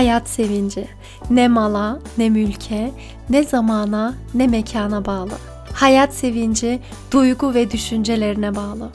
Hayat sevinci ne mala, ne mülke, ne zamana, ne mekana bağlı. Hayat sevinci duygu ve düşüncelerine bağlı.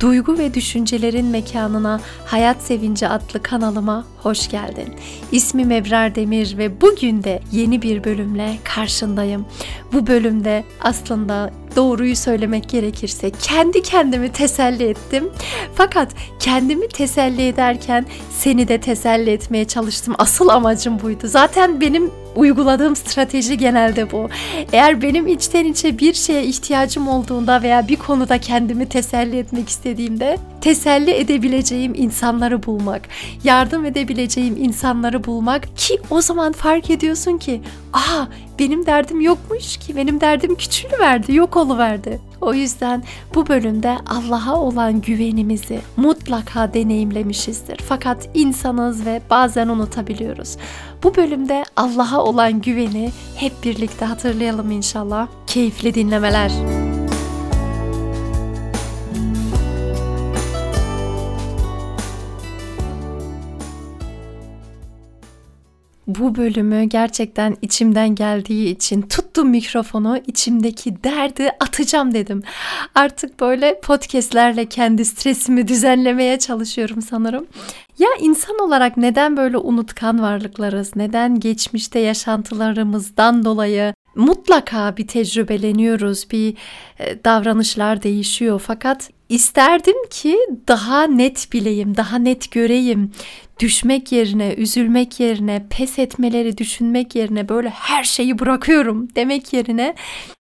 Duygu ve düşüncelerin mekanına Hayat Sevinci adlı kanalıma hoş geldin. İsmim Ebrar Demir ve bugün de yeni bir bölümle karşındayım. Bu bölümde aslında doğruyu söylemek gerekirse kendi kendimi teselli ettim. Fakat kendimi teselli ederken seni de teselli etmeye çalıştım. Asıl amacım buydu. Zaten benim uyguladığım strateji genelde bu. Eğer benim içten içe bir şeye ihtiyacım olduğunda veya bir konuda kendimi teselli etmek istediğimde teselli edebileceğim insanları bulmak, yardım edebileceğim insanları bulmak ki o zaman fark ediyorsun ki aa benim derdim yokmuş ki benim derdim küçülüverdi, yok oluverdi. O yüzden bu bölümde Allah'a olan güvenimizi mutlaka deneyimlemişizdir. Fakat insanız ve bazen unutabiliyoruz. Bu bölümde Allah'a olan güveni hep birlikte hatırlayalım inşallah. Keyifli dinlemeler. Bu bölümü gerçekten içimden geldiği için tuttum mikrofonu içimdeki derdi atacağım dedim. Artık böyle podcastlerle kendi stresimi düzenlemeye çalışıyorum sanırım. Ya insan olarak neden böyle unutkan varlıklarız? Neden geçmişte yaşantılarımızdan dolayı mutlaka bir tecrübeleniyoruz, bir e, davranışlar değişiyor fakat isterdim ki daha net bileyim, daha net göreyim. Düşmek yerine, üzülmek yerine, pes etmeleri düşünmek yerine böyle her şeyi bırakıyorum demek yerine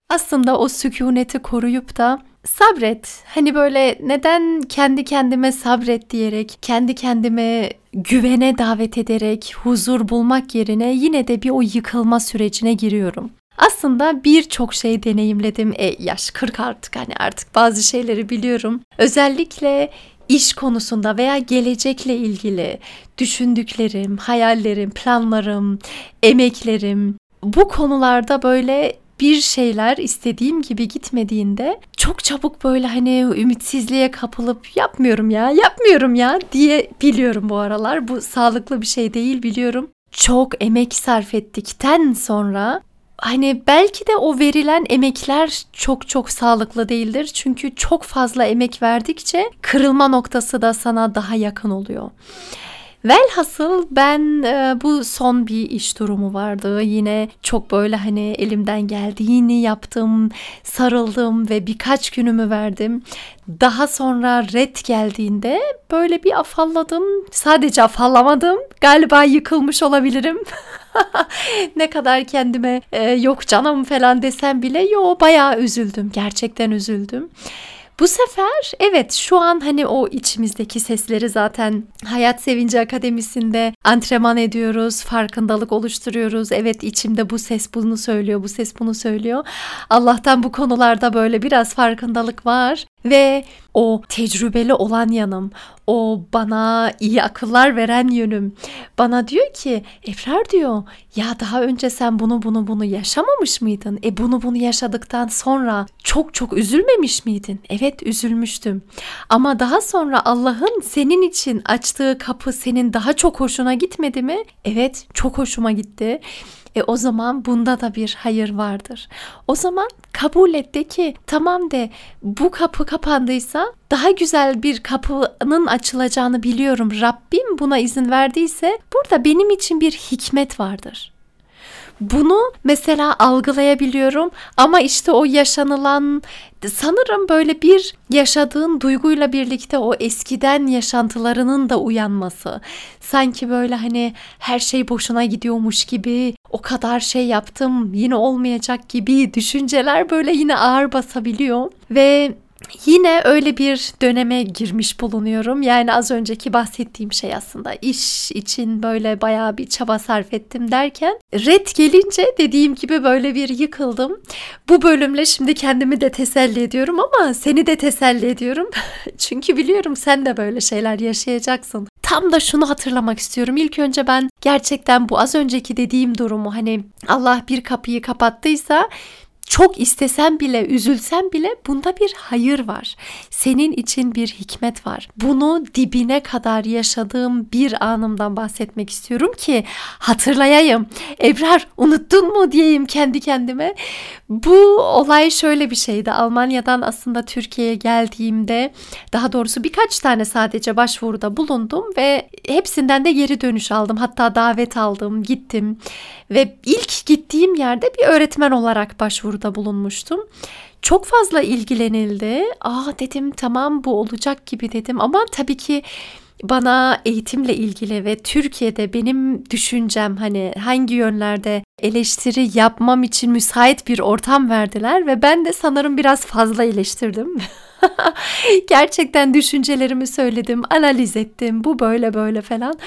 aslında o sükuneti koruyup da sabret. Hani böyle neden kendi kendime sabret diyerek, kendi kendime güvene davet ederek huzur bulmak yerine yine de bir o yıkılma sürecine giriyorum. Aslında birçok şey deneyimledim. E, yaş 40 artık hani artık bazı şeyleri biliyorum. Özellikle iş konusunda veya gelecekle ilgili düşündüklerim, hayallerim, planlarım, emeklerim bu konularda böyle bir şeyler istediğim gibi gitmediğinde çok çabuk böyle hani ümitsizliğe kapılıp yapmıyorum ya, yapmıyorum ya diye biliyorum bu aralar. Bu sağlıklı bir şey değil biliyorum. Çok emek sarf ettikten sonra hani belki de o verilen emekler çok çok sağlıklı değildir. Çünkü çok fazla emek verdikçe kırılma noktası da sana daha yakın oluyor. Velhasıl ben e, bu son bir iş durumu vardı. Yine çok böyle hani elimden geldiğini yaptım, sarıldım ve birkaç günümü verdim. Daha sonra red geldiğinde böyle bir afalladım. Sadece afallamadım. Galiba yıkılmış olabilirim. ne kadar kendime e, yok canım falan desem bile yo bayağı üzüldüm. Gerçekten üzüldüm. Bu sefer evet şu an hani o içimizdeki sesleri zaten Hayat Sevinci Akademisi'nde antrenman ediyoruz, farkındalık oluşturuyoruz. Evet içimde bu ses bunu söylüyor, bu ses bunu söylüyor. Allah'tan bu konularda böyle biraz farkındalık var ve o tecrübeli olan yanım, o bana iyi akıllar veren yönüm bana diyor ki Efrar diyor ya daha önce sen bunu bunu bunu yaşamamış mıydın? E bunu bunu yaşadıktan sonra çok çok üzülmemiş miydin? Evet üzülmüştüm. Ama daha sonra Allah'ın senin için açtığı kapı senin daha çok hoşuna gitmedi mi? Evet çok hoşuma gitti. E o zaman bunda da bir hayır vardır. O zaman kabul et de ki tamam de bu kapı kapandıysa daha güzel bir kapının açılacağını biliyorum. Rabbim buna izin verdiyse burada benim için bir hikmet vardır. Bunu mesela algılayabiliyorum ama işte o yaşanılan sanırım böyle bir yaşadığın duyguyla birlikte o eskiden yaşantılarının da uyanması. Sanki böyle hani her şey boşuna gidiyormuş gibi, o kadar şey yaptım yine olmayacak gibi düşünceler böyle yine ağır basabiliyor ve Yine öyle bir döneme girmiş bulunuyorum. Yani az önceki bahsettiğim şey aslında iş için böyle bayağı bir çaba sarf ettim derken red gelince dediğim gibi böyle bir yıkıldım. Bu bölümle şimdi kendimi de teselli ediyorum ama seni de teselli ediyorum. Çünkü biliyorum sen de böyle şeyler yaşayacaksın. Tam da şunu hatırlamak istiyorum. İlk önce ben gerçekten bu az önceki dediğim durumu hani Allah bir kapıyı kapattıysa çok istesen bile, üzülsen bile bunda bir hayır var. Senin için bir hikmet var. Bunu dibine kadar yaşadığım bir anımdan bahsetmek istiyorum ki hatırlayayım. Ebrar unuttun mu diyeyim kendi kendime. Bu olay şöyle bir şeydi. Almanya'dan aslında Türkiye'ye geldiğimde daha doğrusu birkaç tane sadece başvuruda bulundum ve hepsinden de geri dönüş aldım. Hatta davet aldım, gittim ve ilk gittiğim yerde bir öğretmen olarak başvuruda bulunmuştum. Çok fazla ilgilenildi. Aa dedim tamam bu olacak gibi dedim ama tabii ki bana eğitimle ilgili ve Türkiye'de benim düşüncem hani hangi yönlerde eleştiri yapmam için müsait bir ortam verdiler ve ben de sanırım biraz fazla eleştirdim. Gerçekten düşüncelerimi söyledim, analiz ettim. Bu böyle böyle falan.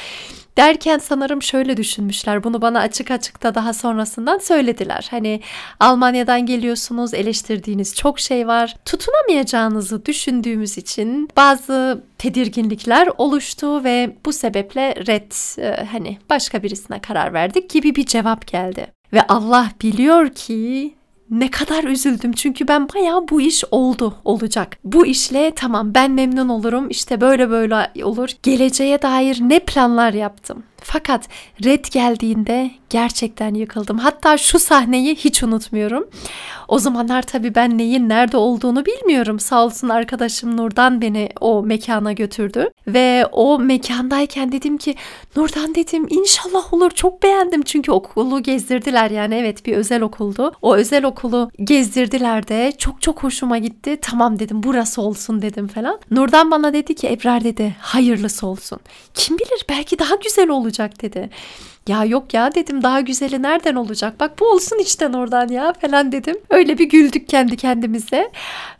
Derken sanırım şöyle düşünmüşler. Bunu bana açık açık da daha sonrasından söylediler. Hani Almanya'dan geliyorsunuz, eleştirdiğiniz çok şey var. Tutunamayacağınızı düşündüğümüz için bazı tedirginlikler oluştu ve bu sebeple red e, hani başka birisine karar verdik gibi bir cevap geldi. Ve Allah biliyor ki ne kadar üzüldüm çünkü ben bayağı bu iş oldu olacak. Bu işle tamam ben memnun olurum işte böyle böyle olur. Geleceğe dair ne planlar yaptım. Fakat red geldiğinde gerçekten yıkıldım. Hatta şu sahneyi hiç unutmuyorum. O zamanlar tabii ben neyin nerede olduğunu bilmiyorum. Sağ olsun arkadaşım Nurdan beni o mekana götürdü. Ve o mekandayken dedim ki Nurdan dedim inşallah olur çok beğendim. Çünkü okulu gezdirdiler yani evet bir özel okuldu. O özel okulu gezdirdiler de çok çok hoşuma gitti. Tamam dedim burası olsun dedim falan. Nurdan bana dedi ki Ebrar dedi hayırlısı olsun. Kim bilir belki daha güzel olacak dedi. Ya yok ya dedim daha güzeli nereden olacak? Bak bu olsun içten oradan ya falan dedim. Öyle bir güldük kendi kendimize.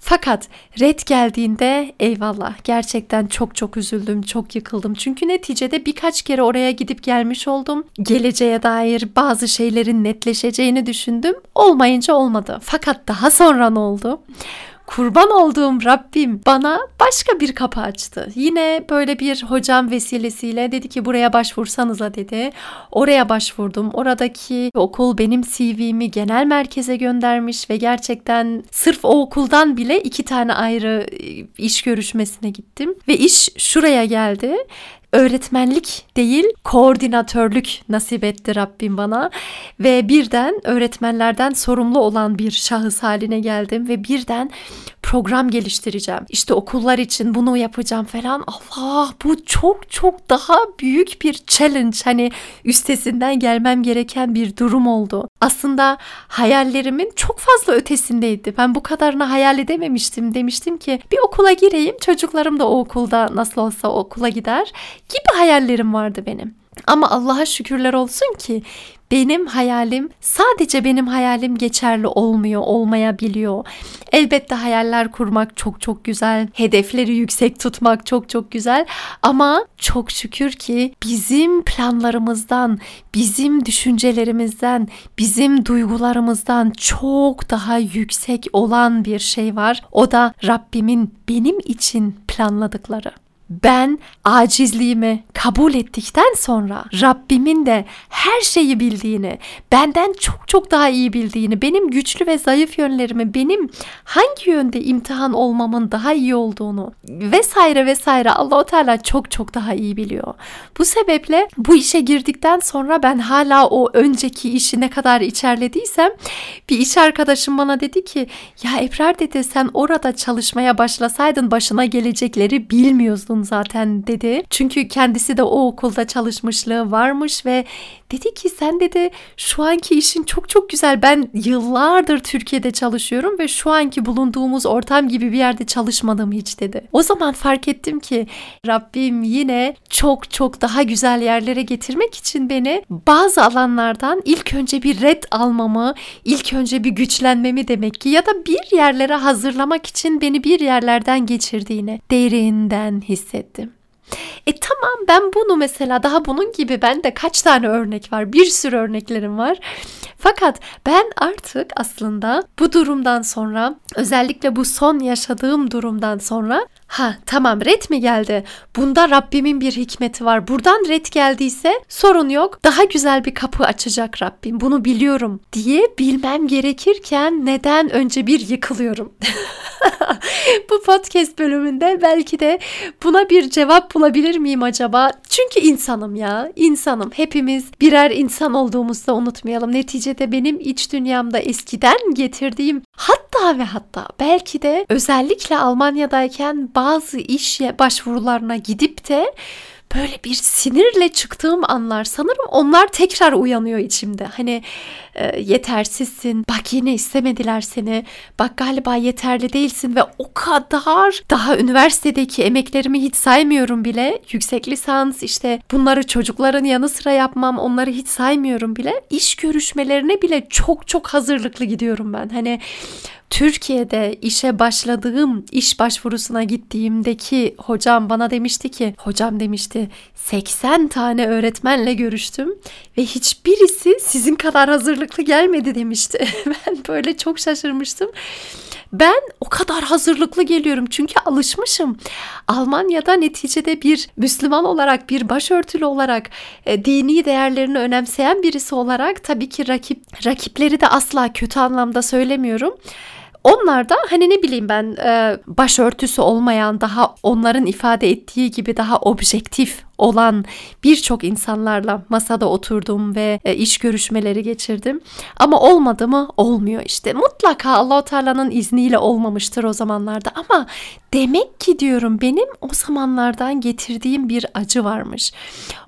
Fakat red geldiğinde eyvallah gerçekten çok çok üzüldüm, çok yıkıldım. Çünkü neticede birkaç kere oraya gidip gelmiş oldum. Geleceğe dair bazı şeylerin netleşeceğini düşündüm. Olmayınca olmadı. Fakat daha sonra ne oldu? Kurban olduğum Rabbim bana başka bir kapı açtı. Yine böyle bir hocam vesilesiyle dedi ki buraya başvursanıza dedi. Oraya başvurdum. Oradaki okul benim CV'mi genel merkeze göndermiş ve gerçekten sırf o okuldan bile iki tane ayrı e, iş görüşmesine gittim. Ve iş şuraya geldi öğretmenlik değil koordinatörlük nasip etti Rabbim bana. Ve birden öğretmenlerden sorumlu olan bir şahıs haline geldim ve birden program geliştireceğim. İşte okullar için bunu yapacağım falan. Allah bu çok çok daha büyük bir challenge. Hani üstesinden gelmem gereken bir durum oldu. Aslında hayallerimin çok fazla ötesindeydi. Ben bu kadarını hayal edememiştim. Demiştim ki bir okula gireyim. Çocuklarım da o okulda nasıl olsa okula gider gibi hayallerim vardı benim. Ama Allah'a şükürler olsun ki benim hayalim sadece benim hayalim geçerli olmuyor, olmayabiliyor. Elbette hayaller kurmak çok çok güzel, hedefleri yüksek tutmak çok çok güzel ama çok şükür ki bizim planlarımızdan, bizim düşüncelerimizden, bizim duygularımızdan çok daha yüksek olan bir şey var. O da Rabbimin benim için planladıkları ben acizliğimi kabul ettikten sonra Rabbimin de her şeyi bildiğini, benden çok çok daha iyi bildiğini, benim güçlü ve zayıf yönlerimi, benim hangi yönde imtihan olmamın daha iyi olduğunu vesaire vesaire Allahu Teala çok çok daha iyi biliyor. Bu sebeple bu işe girdikten sonra ben hala o önceki işi ne kadar içerlediysem bir iş arkadaşım bana dedi ki ya Ebrar dedi sen orada çalışmaya başlasaydın başına gelecekleri bilmiyorsun zaten dedi. Çünkü kendisi de o okulda çalışmışlığı varmış ve dedi ki sen dedi şu anki işin çok çok güzel. Ben yıllardır Türkiye'de çalışıyorum ve şu anki bulunduğumuz ortam gibi bir yerde çalışmadım hiç dedi. O zaman fark ettim ki Rabbim yine çok çok daha güzel yerlere getirmek için beni bazı alanlardan ilk önce bir red almamı, ilk önce bir güçlenmemi demek ki ya da bir yerlere hazırlamak için beni bir yerlerden geçirdiğini derinden his hissettim. E tamam ben bunu mesela daha bunun gibi bende kaç tane örnek var bir sürü örneklerim var. Fakat ben artık aslında bu durumdan sonra özellikle bu son yaşadığım durumdan sonra Ha tamam red mi geldi? Bunda Rabbimin bir hikmeti var. Buradan red geldiyse sorun yok. Daha güzel bir kapı açacak Rabbim. Bunu biliyorum diye bilmem gerekirken neden önce bir yıkılıyorum? Bu podcast bölümünde belki de buna bir cevap bulabilir miyim acaba? Çünkü insanım ya. insanım. Hepimiz birer insan olduğumuzu da unutmayalım. Neticede benim iç dünyamda eskiden getirdiğim hatta ve hatta belki de özellikle Almanya'dayken bazı iş başvurularına gidip de böyle bir sinirle çıktığım anlar sanırım onlar tekrar uyanıyor içimde. Hani e, yetersizsin, bak yine istemediler seni, bak galiba yeterli değilsin ve o kadar daha üniversitedeki emeklerimi hiç saymıyorum bile. Yüksek lisans işte bunları çocukların yanı sıra yapmam onları hiç saymıyorum bile. İş görüşmelerine bile çok çok hazırlıklı gidiyorum ben. Hani Türkiye'de işe başladığım iş başvurusuna gittiğimdeki hocam bana demişti ki hocam demişti 80 tane öğretmenle görüştüm ve hiçbirisi sizin kadar hazırlıklı gelmedi demişti. ben böyle çok şaşırmıştım. Ben o kadar hazırlıklı geliyorum çünkü alışmışım. Almanya'da neticede bir Müslüman olarak, bir başörtülü olarak, e, dini değerlerini önemseyen birisi olarak tabii ki rakip rakipleri de asla kötü anlamda söylemiyorum. Onlar da hani ne bileyim ben başörtüsü olmayan daha onların ifade ettiği gibi daha objektif olan birçok insanlarla masada oturdum ve e, iş görüşmeleri geçirdim. Ama olmadı mı? Olmuyor işte. Mutlaka Allahu Teala'nın izniyle olmamıştır o zamanlarda ama demek ki diyorum benim o zamanlardan getirdiğim bir acı varmış.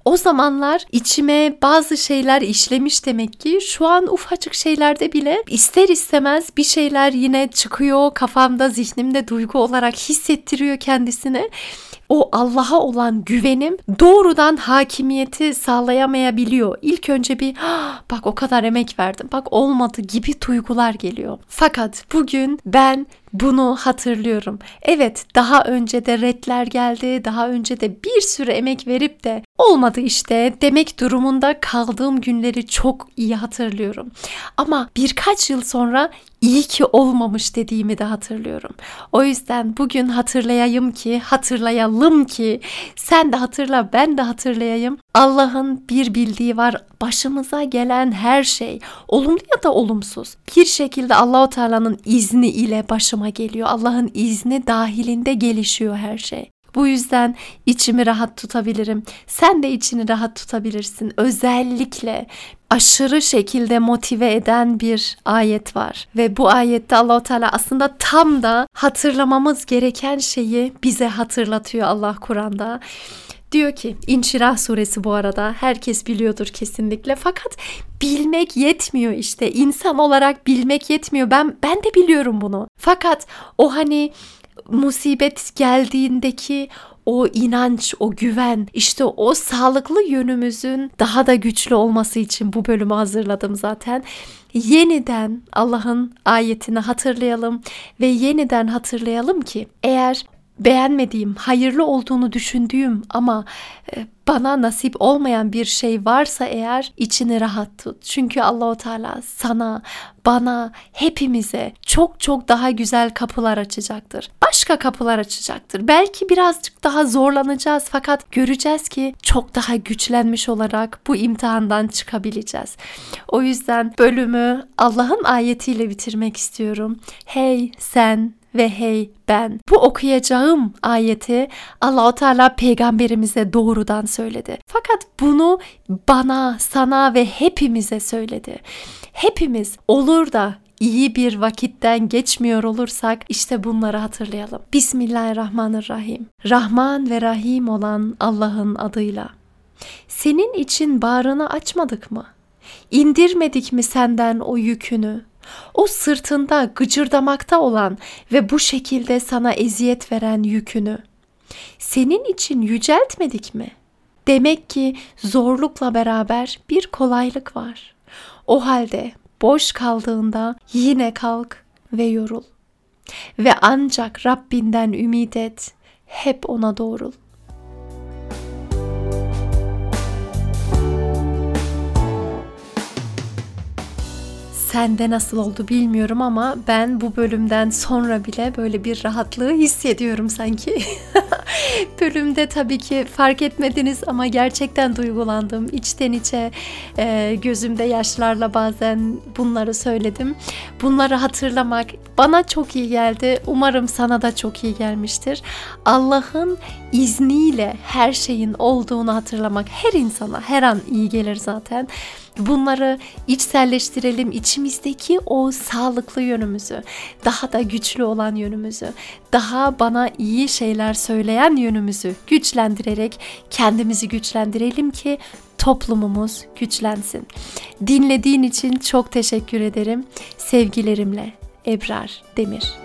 O zamanlar içime bazı şeyler işlemiş demek ki şu an ufacık şeylerde bile ister istemez bir şeyler yine çıkıyor kafamda zihnimde duygu olarak hissettiriyor kendisini o Allah'a olan güvenim doğrudan hakimiyeti sağlayamayabiliyor. İlk önce bir bak o kadar emek verdim bak olmadı gibi duygular geliyor. Fakat bugün ben bunu hatırlıyorum. Evet daha önce de redler geldi. Daha önce de bir sürü emek verip de olmadı işte demek durumunda kaldığım günleri çok iyi hatırlıyorum. Ama birkaç yıl sonra iyi ki olmamış dediğimi de hatırlıyorum. O yüzden bugün hatırlayayım ki, hatırlayalım ki sen de hatırla, ben de hatırlayayım. Allah'ın bir bildiği var. Başımıza gelen her şey, olumlu ya da olumsuz, bir şekilde Allahu Teala'nın izni ile başıma geliyor. Allah'ın izni dahilinde gelişiyor her şey. Bu yüzden içimi rahat tutabilirim. Sen de içini rahat tutabilirsin. Özellikle aşırı şekilde motive eden bir ayet var ve bu ayette Allahu Teala aslında tam da hatırlamamız gereken şeyi bize hatırlatıyor Allah Kur'an'da. Diyor ki İnşirah suresi bu arada herkes biliyordur kesinlikle. Fakat bilmek yetmiyor işte. İnsan olarak bilmek yetmiyor. Ben ben de biliyorum bunu. Fakat o hani musibet geldiğindeki o inanç, o güven, işte o sağlıklı yönümüzün daha da güçlü olması için bu bölümü hazırladım zaten. Yeniden Allah'ın ayetini hatırlayalım ve yeniden hatırlayalım ki eğer beğenmediğim, hayırlı olduğunu düşündüğüm ama e, bana nasip olmayan bir şey varsa eğer içini rahat tut. Çünkü Allahu Teala sana, bana, hepimize çok çok daha güzel kapılar açacaktır. Başka kapılar açacaktır. Belki birazcık daha zorlanacağız fakat göreceğiz ki çok daha güçlenmiş olarak bu imtihandan çıkabileceğiz. O yüzden bölümü Allah'ın ayetiyle bitirmek istiyorum. Hey sen ve hey ben. Bu okuyacağım ayeti Allahu Teala peygamberimize doğrudan söyledi. Fakat bunu bana, sana ve hepimize söyledi. Hepimiz olur da iyi bir vakitten geçmiyor olursak işte bunları hatırlayalım. Bismillahirrahmanirrahim. Rahman ve Rahim olan Allah'ın adıyla. Senin için bağrını açmadık mı? İndirmedik mi senden o yükünü? O sırtında gıcırdamakta olan ve bu şekilde sana eziyet veren yükünü senin için yüceltmedik mi? Demek ki zorlukla beraber bir kolaylık var. O halde boş kaldığında yine kalk ve yorul. Ve ancak Rabbinden ümit et, hep ona doğrul. Sende nasıl oldu bilmiyorum ama ben bu bölümden sonra bile böyle bir rahatlığı hissediyorum sanki. Bölümde tabii ki fark etmediniz ama gerçekten duygulandım. İçten içe e, gözümde yaşlarla bazen bunları söyledim. Bunları hatırlamak bana çok iyi geldi. Umarım sana da çok iyi gelmiştir. Allah'ın izniyle her şeyin olduğunu hatırlamak her insana her an iyi gelir zaten. Bunları içselleştirelim içimizdeki o sağlıklı yönümüzü, daha da güçlü olan yönümüzü, daha bana iyi şeyler söyleyen yönümüzü güçlendirerek kendimizi güçlendirelim ki toplumumuz güçlensin. Dinlediğin için çok teşekkür ederim. Sevgilerimle Ebrar Demir.